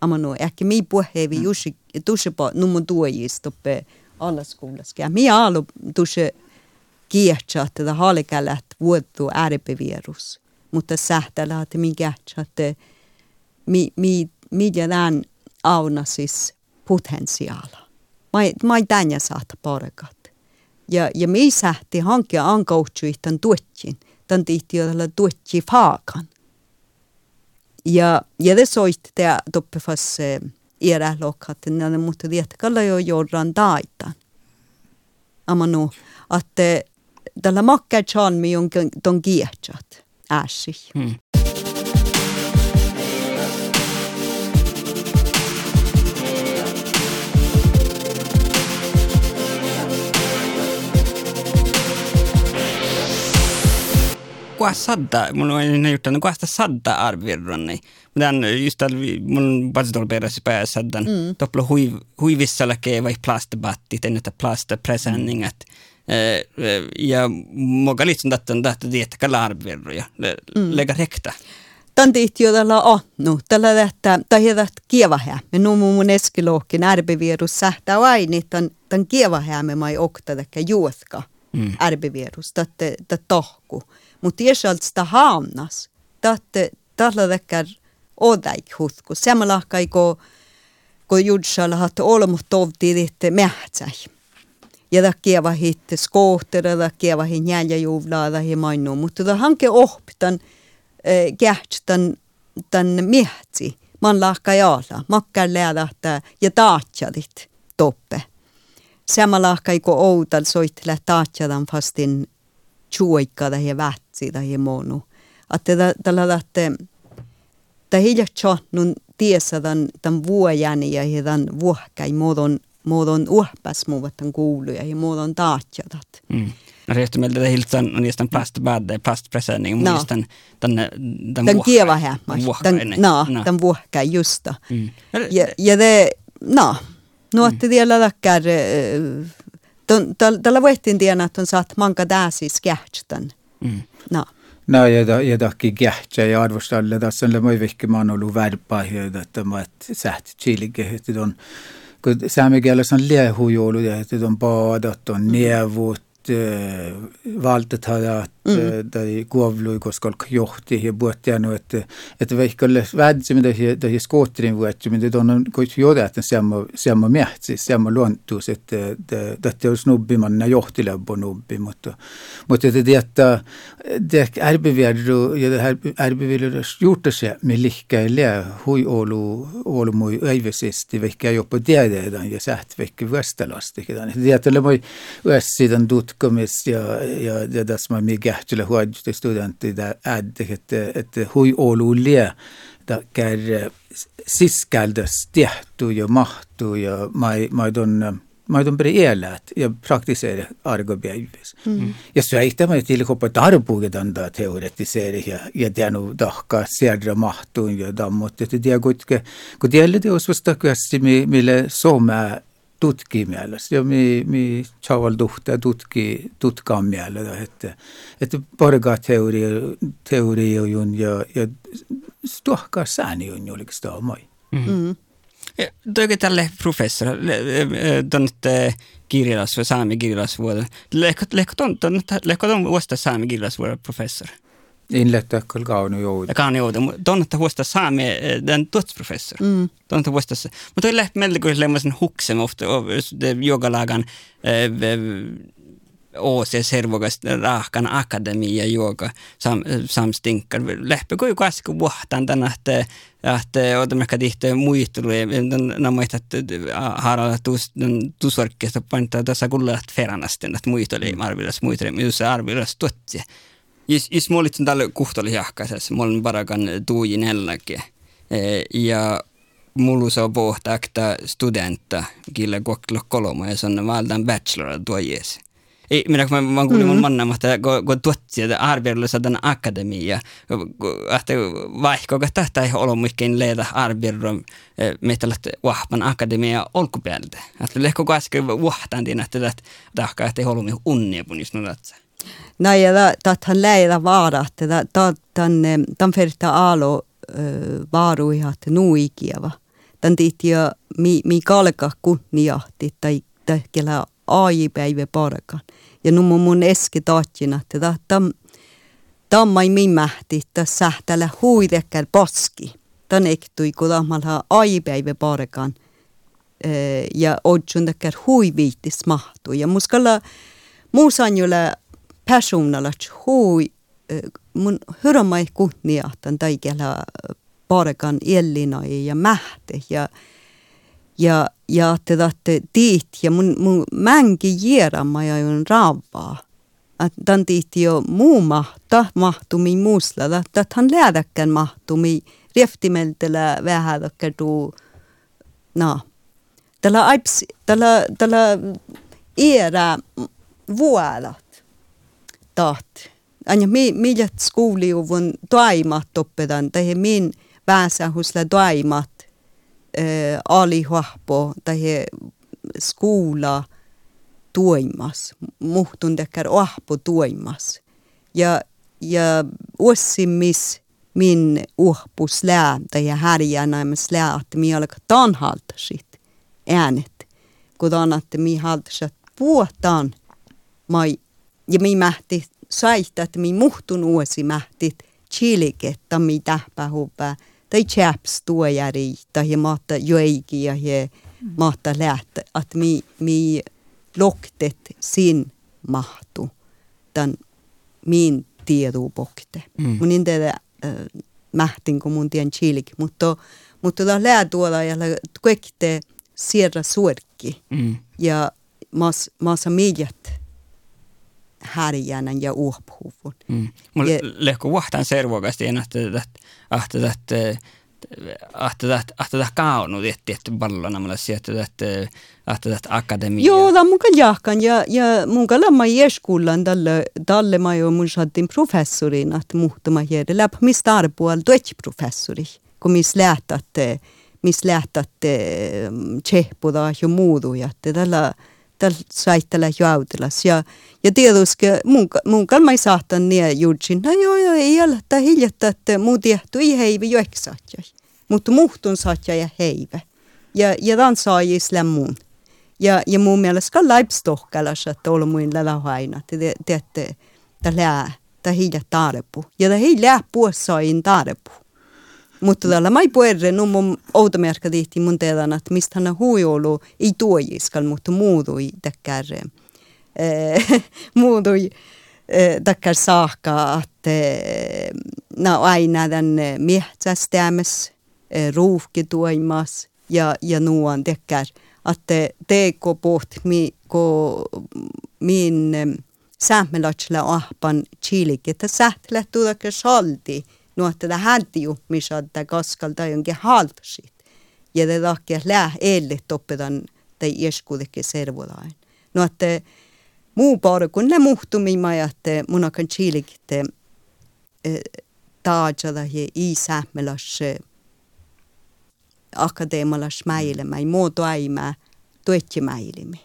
amano ehkä mi puhevi jusi tusse pa numon tuojistoppe alla skolas ja mi alu tusse kiehtä että da halikälät vuotu ärpevierus mutta sähtälä että mi gärts että mi mi mi jään aunasis potentiaala mai mai tänja saata parekat ja, ja me sähti hankkia ankautsui tämän tuotsin. Tämän tihti olla tuotsi faakan. Ja, ja det soitti tämä toppefas era när mutta vietkalla jo jorran taitan. Amanu, että tällä makkaa chalmi on ton kiehtsat äsi. Kuka sadda, mulla on ennen juttu, no kuka sadda arvirronni. Mutta just tällä, on paljon perässä päässä, että mm. topplo huivissa läkee vai plastabattit, ennen että plastapresenningat. Mm. Ja mulla litsun tätä, että tietäkään arvirroja, mm. lega rekta. Tän tihti jo tällä ahnu, tällä tähtä, tai heidät kievahää. Me numu mun eskilohkin ärbivirus sähtää aini, tän, tän kievahää me mai okta täkä juotka mm. ärbivirus, tätä tohku. Mutta iesalt sitä haamnas, tällä täkä odaik hutku. Samalla kai ko, ko judsalla hat olmut tovti litte mähtsäi. Ja da kieva hit skootere, da kieva hit njälja juvlaa, da hi mainu. Mutta da hanke ohpitan, käht tän, tän miehti. Man lahka jaala, makkar lähdä ja taatjadit toppe. Samalla lahka iko outal soittele taatjadan fastin chuoikkada ja vätsida ja monu. Että tällä lähtee, tämä hiljaa nun tiesä tämän, tämän vuojani ja tämän vuohkai muodon, muodon uhpas muuvat kuuluja ja muodon taatjadat. Mm. No rehti meiltä hiltan on niistä plastbädde, plastpresenning, no. muistan tänne tämän Tämän kieva hämmas. No, tämän vuohka justa. Mm. Ja, ja det, no, no että vielä läkkär, tällä voitin tiedä, että on saat manka dääsis kähtstan. Mm. No. No, ja, ja tahki kähtsä ja arvostalle tässä on moi vihki mä oon ollut värpää, että mä et sähti chilige, että on kun saamikielessä on liehujouluja, että on paadat, on nievut, valtetajat mm. Tai kuovlui, koska johti ja puhuttianu, että, että vaikka olisi vädsimme tähän skootterin vuotsimme, että on kuitenkin jotain samma, samma mähtsi, samma luontuus, että tämä olisi nubbimanna johtilabbo nubbi, mutta, mutta että tietää, det ärbeviedru ja ärbeviedru gjort se med lika lä hui olu olu mui öivesesti vaikka jopa tiedetään ja säht vaikka vastalasti. Tietää, moi össidan tut tutkimus ja, ja, ja tässä mä mikä tehtile huajjuti studentide äddihet, et hui olulie takker siskaldes tehtu ja mahtu ja ma ei, ma ei tunne mä oon pere elät ja praktisera argopäivis. Mm. Ja söittämä till hoppa tarpuudet anda teoretisera ja, ja det är nog dahka sedra mahtuun ja dammot. Että tiedä, kun tiedä, että jos vasta kysyä, millä Suomea tutkimielessä ja mi, mi chaval tuhta tutki tutkaamielellä, että, että parga teoria, teorioon ja, ja tuohkaa sääniön oliko tämä moi. Mm. Toki tälle professor, tuonne kirjalasvuoda, saami kirjalasvuoda. Lehko on vuosta saami kirjalasvuoda professor? Inlettä kyllä kaunu joudu. Kaunu joudu. Tuonnetta vuosta saamme den tuotsprofessor. Mm. Tuonnetta vuosta. Mutta toi lähti meille kuin lemmoisen huksen ofta jogalagan Åse servogas rahkan akademia joka sam, samstinkar. Lähpä kuin kasku vuohtaan tänä, että että otamme tihti muisteluja, nämä että haralla tusorkkeesta paintaa tässä kuulla feranasten, että muisteli arvilas muisteli, jos arvilas tuotsi. Jos, jos mä olin tällä kuhtolihahkaisessa, mä olin parakan tuujin elläkin. Ja mulla saa pohtaa, että studenta, kille kokkilla kolmo, ja se on valtaan bachelor tuo jees. Ei, minä kun mä, kuulin mun mm. manna, että kun tuotsi, että arvioilussa tämän akademia, että vaikka tästä ei ole mikään leitä arvioilu, meitä vahvan akademia olkupäältä. Että lehko äsken vahtaan että tämä ei ole unnia, kun just nodatsa. Nej, ja tathan läida vaadahte, tan tan ferta aalo vaaruihat nuikiava. Tan jo mi, mi kalka kunniahti tai tähkelä aajipäivä parkan. Ja nu mun eski taatjina, että tam, tammai mimähti, että sähtälä huidekkäl poski. Tän ektui, kun tammalla aajipäivä parkan. Ja odjun täkkär huiviittis mahtu. Ja muskalla muusanjulla personalla hui mun hyromai kunniahtan taikella parkan Elina ja mähte ja ja ja että tahte tiit ja mun, mun mänki jierama ja on raavaa. Tämän tiitti jo muu mahta mahtumi muusla, että hän läädäkään mahtumi rieftimeltellä vähän tuu, no, tällä aips, tällä, tällä era vuolat taht Anja mi millet skooliuvun toimat oppetan, tai min pääsä husla toimat äh, alihuahpo, tai skola toimas, muhtun tekkär ahpo toimas. Ja, ja ossimmis min uhpus lää, tai härjänäimäs lää, että mi alkaa tanhaltasit äänet, kun että mi haltasit vuotaan mai, ja mi mähti saita, että mi muhtun uusi mähtit chiliketta mi tähpähupää, tai chaps tuojari, tai maata joiki ja he maata lähtä, että mi, mi loktet sin mahtu, tämän min tiedupokte. Mm. Mun inte äh, mähtin, kun mun tien chilik, mutta, mutta tämä lää tuolla ja kaikki siirrä suorki. Mm. Ja mas, massa miljat härjänän ja uhpuhuvun. Mm. Mulla ja, lehko vahtaan servokasti en ahta ahta ahta ahta kaunu tietty pallona mulla sieltä että ahta akademia. Joo, la mun jahkan ja ja mun kalla ma jeskullan dalle dalle ma jo mun sattin professorin att muhtama här läp mistä arpual tuet professori kun mis lähtätte mis lähtätte tsehpuda ja muuduja että tällä tällä saittele jautelas. Ja, ja tietysti mun, mun kalma ei saattaa niin juutsin, no joo joo ei ole, että hiljattaa, että muu tiehtu ei heivi jo eksaatjai. Mutta muhtun saatja ja heive. Ja, ja tämän saa islam muun. Ja, ja mun mielestä ka laipstohkalas, että olla muin että te, te, te lää, te hiljat tarpu. Ja te hiljaa puossa in tarpu. Mutta tällä mai puerre no mun outomerkka tihti mun teidän, että mistä hän huijolu ei tuojiskal, mutta muutui täkkär, äh, muutui äh, täkkär saakka, että äh, no aina tämän miehtästämässä, ruuhki tuoimas ja, ja nuon täkkär, että teeko poht mi, ko min säämelatsla ahpan chilik, että sähtelä tuoda salti, nuestra radio mishadda gaskaldayon gehalpshit jededakja läh eellit toppedan tai ieskuudekki servodain. Nuotte muu paara kun ne muhtumi majatte munakan chiilikitte e, taajala ja iisähmelas akadeemalas mäilemä, muoto äimä, tuetsi mäilimi.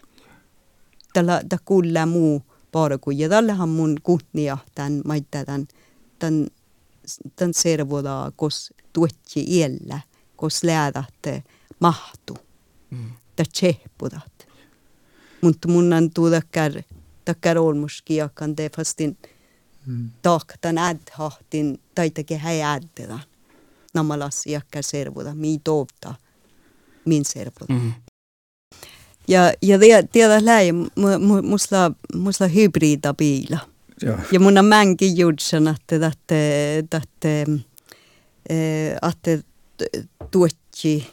Tällä ta kuulla muu paara kun ja tällähän mun kuhnia tämän, mä tämän, tämän servoda, kos tuotji iellä, kos läädät mahtu, mm. ta tsehpudat. Mutta mun on tuudakkar, takkar olmuski jakkan te fastin mm. tahtan ädhahtin, taitakin häi äddedan. Namalas jakkar servoda, mi toovta, min servoda. Mm. Ja, ja tiedä läi, musta, musta hybrida biila. Ja. ja mun on mänkin jutsen, että, että, että, että tuotji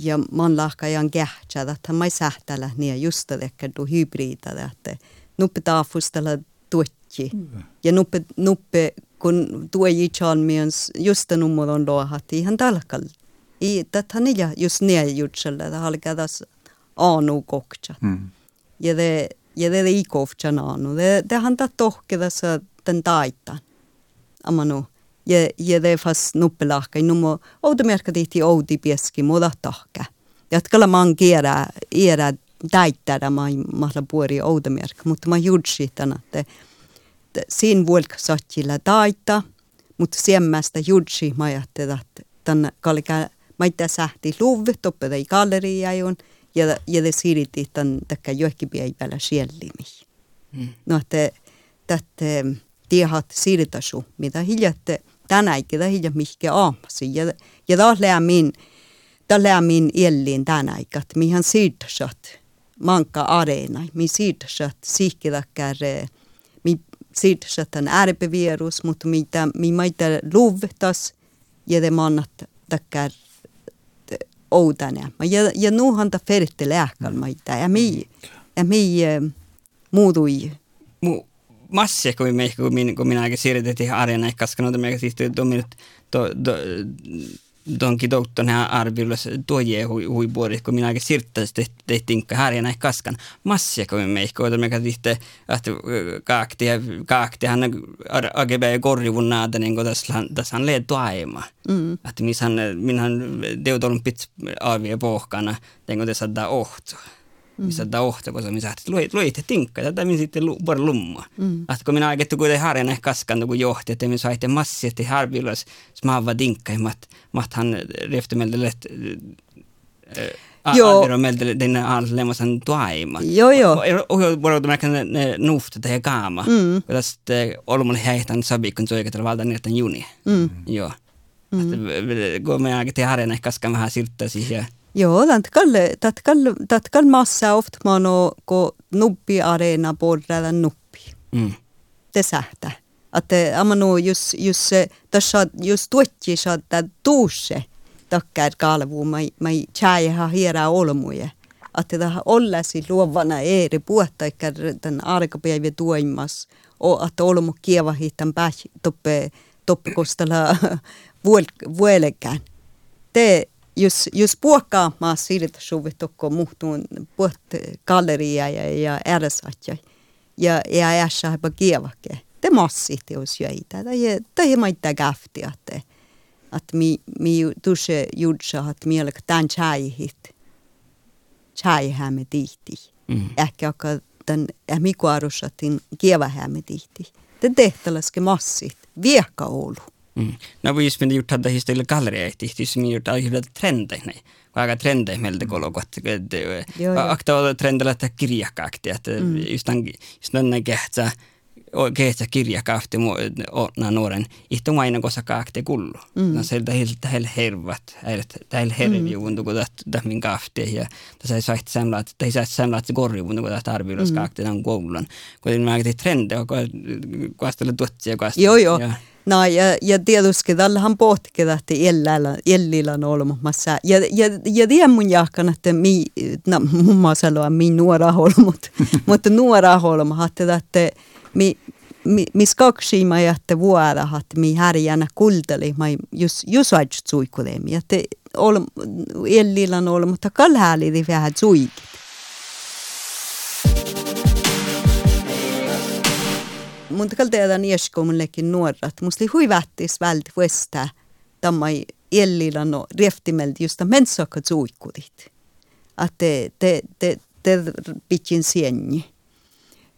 ja man lahkajan kähtsä, että mä sähtälä niin just että du hybrida, että nuppe taafustella tuotji. Ja nuppe, nuppe kun tuoji chalmians just nummeron lohat ihan talkal. I tätä niillä just niin jutsella, että halkadas aanu kokcha. Mm. Ja det ja det ei kovtsananu. Det, det hanta tohkedassa den taitan. Amanu. Ja, ja det fast nuppelahka. Numo outomerkka tihti outi pieski muda tahka. Jatkalla man kiera, era täittää mä mahla puori outomerkka. Mutta mä tänä, että siinä vuolka sattilla taita. Mutta siemmästä juutsi mä ajattelin, että tänne kallikä mä itse sähti luvit, oppedai galleriajon ja, ja siiriti tämän takka johkipäivällä siellimi. Mm. No, että tätä tiehat siirtasu, mitä hiljatte tänäkin, tai hiljat mihke aamasi. Ja, ja taas lämmin, taas lämmin elliin tänäkin, että mihän siirtasat manka areena, mi siirtasat siikkidakkar, mi siirtasat tämän ärpevirus, mutta mitä mi maita luvtas, ja det mannat takkar ódania ma ja, ja nuuhanta ferte lähkal ma ita ja mei ja mei muudui mu massi kui me kui min kui minäkin siirrytettiin arjana ehkä koska noita meikä siis tuominut to, to, donkin doktorn här arvilas toje hui hui puoli, kun minä aika sirttäisi tehtiin här ja näin kaskan massia kuin me ehkä otamme katsotte että kaakti ja kaakti hän AGB korjuvun naata niin kuin tässä on leet tuaima mm. että missä minhän teutolun pits arvia pohkana niin kuin tässä on ohtoa missä tämä ohto, koska minä saatte luit, luitte tinkka, tätä minä sitten lummua. lumma. Mm. Että kun minä aikettu kuitenkin harjan ehkä kaskan, kun johti, että minä saitte massi, että harvillas smaava tinkka, ja mat, mat han rehti meiltä läht, Joo. Arviro meiltä den allemmasan tuaima. Joo, joo. Voidaan mä kan nuufta tai kaama. Mm. Kun tästä olmulle heihtän sabikon soikatella valta niitä juni. Mm. Joo. Mm. Kun me aikettiin harjan ehkä kaskan vähän sirttaa siihen. Joo, tatkalle, tatkal massa ofta mano ko nuppi arena borrella nuppi. Mm. Det sähtä. Att amano just just tässä just tuotti saattaa tuusse takkar kalvu mai mai ha hiera olmuja. Det har ollasi luovana eri puhta ikkä den arkapäivä tuoimas och att olmu kieva hitan pääs toppe toppe kostala vuolekään. Te jos, jos puokkaamaan siltä suvit tokko muhtuun puht galleria ja, ja ärsatja ja ja ässä hapa kievake. Te massi teos jäitä. Tai ei maita gafti, että että mi, mi tuossa judsa, että mielek tämän chaihit. Chaihämme tihti. Mm. Ehkä akka tämän ähmikuarusatin kievahämme tihti. Te tehtäläske massit. Viekka ollut. Mm. No just men gjort hade istället gallereehti, som gjort aiheuta trendejä. Aika trendejä meiltä kolokot. Akta trendillä että kirjakakti, että mm. just tämän, just kehtsä kirjakahti na nuoren. Ihtu aina kosa kahti kullu. Mm. No se tällä tällä hervat, tällä herviuvun tuku tähän kahti ja tässä ei saa että ei saa semmoilla, että korjuuvun tuku tähän arviulas kahti tämän koulun. Kun mä ajattelin trendejä, kun kastella tuotsia kastella. Joo, joo. No, ja, ja tietysti tällähän pohtikin, että jäljellä on olemassa. Ja, ja, ja tiedän mun jahkan, että mi, no, mun maa sanoa, mi nuora holmut, mutta nuora että, että mi, mi, mi skaksima ja että vuoda, että mi härjänä kultali, ma just, just aijut suikulemi, että jäljellä on olemassa, mutta kalhääli vähän suikit. mutta kalteedan ieskomullekin nuorat. Musta oli huivättis välti vuesta tammai ellillä no rieftimelti just mensokka suikudit. Att te, te, te, te pitkin sienni.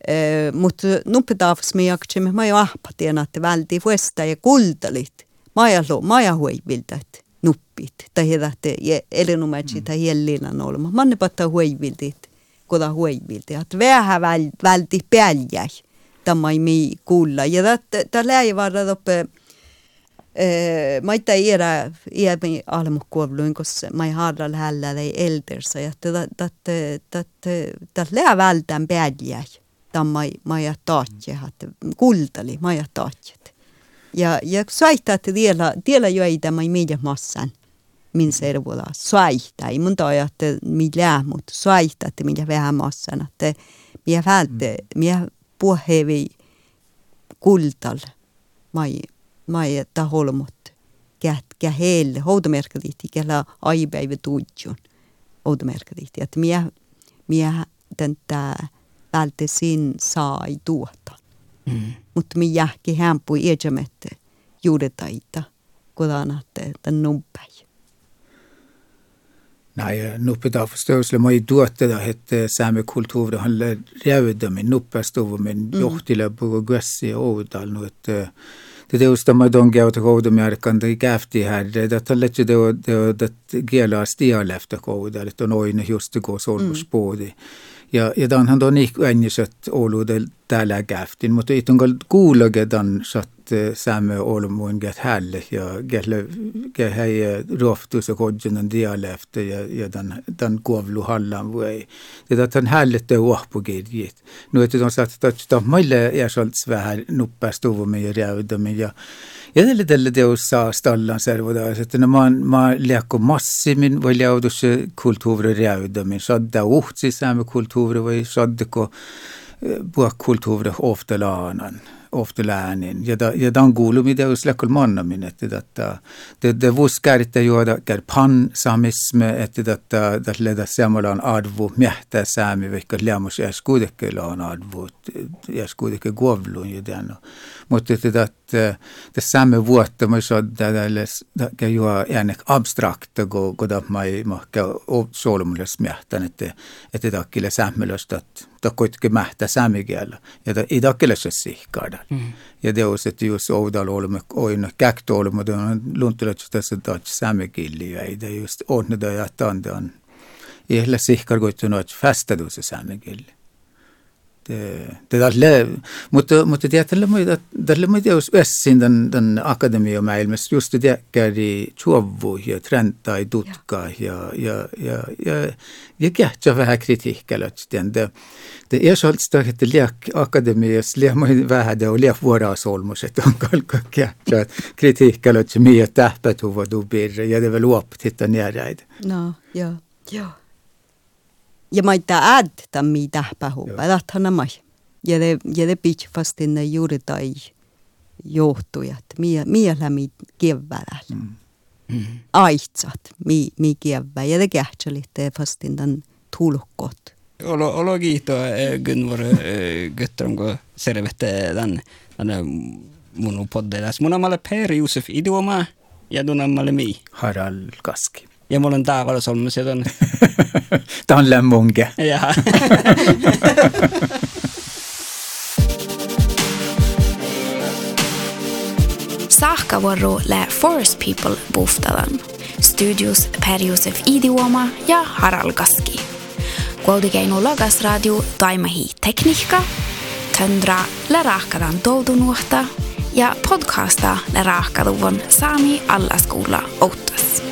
Uh, mutta nuppetavs me jaktsimme maja ahpatien, että välti vuesta ja kultalit. Maja lo, maja huiviltat nuppit. Tai että elinumätsi tai jellillä olema. Manne patta huiviltit, koda huiviltit. Että vähän välti päljäi tämä ei kuulla. Ja tämä läivarra uppe mä ei tiedä era iämi almukuovluin, koska mä ei haadra lähellä tai eldersa. Ja tämä lää vältään päädjä. Mä ei taatje, että kultali, mä ei taatje. Ja, ja saita, että tiellä, tiellä joita mä ei miedä massan min servola. Saita, ei mun toi, että mi lää, mutta saita, että minä vähän massan. Että minä vältte, minä puhevi kultal mai mai ta holmot kät kä heille houtomerkadit kellä aipäivä tuutjun houtomerkadit että mie mie tää välte sin sai tuota. Mm. mutta mi jähki hämpui ejämette juudetaita kodanatte tän numpäi Nej, nuppe da forståelse må i duote da hette same kultur da han revde min nuppe stov min johtile på gressi oudal nu et det är just de de går till goda märkan det gäfti här det har lätt det det det gela stialefta goda det noin just det går så på det ja, ja ta on, hän on ehk ainult olnud täällä kähtin, mutta ei tunkaan kuullakaan, että on saat satt saamme olumuun get hälle ja gelle ge hei roftus och kodjunen dialekte ja ja den den kuovlu hallan voi det att han hälle det på gedjit nu vet du sagt att det maille ja sålt vähän nuppastuvu med rävda med ja ja tälle tälle teossa stallan servoda että no man ma liakko massimin voi liaudus kulttuuri rävda med sadda uhtsi saamme kulttuuri voi saddeko puhkulttuuri ofta laanan ofta läänin. Ja da, ja dan kuulu, mitä jos läkkol mannamin, että että det det vuskärte juoda kär pan samisme, että että että leda samalla advu mähtä sami, vaikka lämmus jäs kuitenkin on advu, jäs kuitenkin guovlun ja den. Mutta että että det samme vuotta mä tälle kan juo äänek abstrakta go go da mai mahka solmules mähtän, että että takkille sammelöstä, että kuitenkin mähtä samikielä. Ja i dakkille se sihkaada. Mm. Ja det on että just oudal olemme oina käkto olemme, det on luntulet tässä tatsi samikilli ja ei det just onneda ja tandan. Ihle sihkar koittu noit fästadu tälle, mutta, mutta tällä muita, jos össin tämän, tämän akademiamaailmassa just det käri chuovvu ja trendta i tutka ja, ja, ja, ja, ja kähtsä vähän kritiikkällä. Det, det är så att det lek akademias liemai vähän ja liek vuorasolmus, että on kalka kähtsä kritiikkällä, että miä tähpätuva du birre ja det väl uopit hitta näräid. No, joo, joo ja ma ei tea äädtä mitä pähupä, tahtana mai. Ja det, ja det pitch fast inne juuri tai johtujat, mie, mielämi keväällä. Mm. Mm. Aitsat, mi, mi kevää, ja det kähtselitte fast inne tulkot. Olo, olo kiito Gunvor Götteronko selvette tämän, tämän mun poddelas. Mun amalle Per Josef Iduoma ja tun amalle mi. Harald Kaski. Ja mulla on taavalsolmus ja ton. Tämä on lämmunke. Jaha. Saakkavuoro lä Forest People buhtadan. Studios Per-Josef Idioma ja Harald Gaski. Kuultikeinu Logas Radio Taimahi Tekniikka, Töndra lä rahkadan toudunuhta ja podcasta lä rahkaduvon Saami Allaskoula Outtas.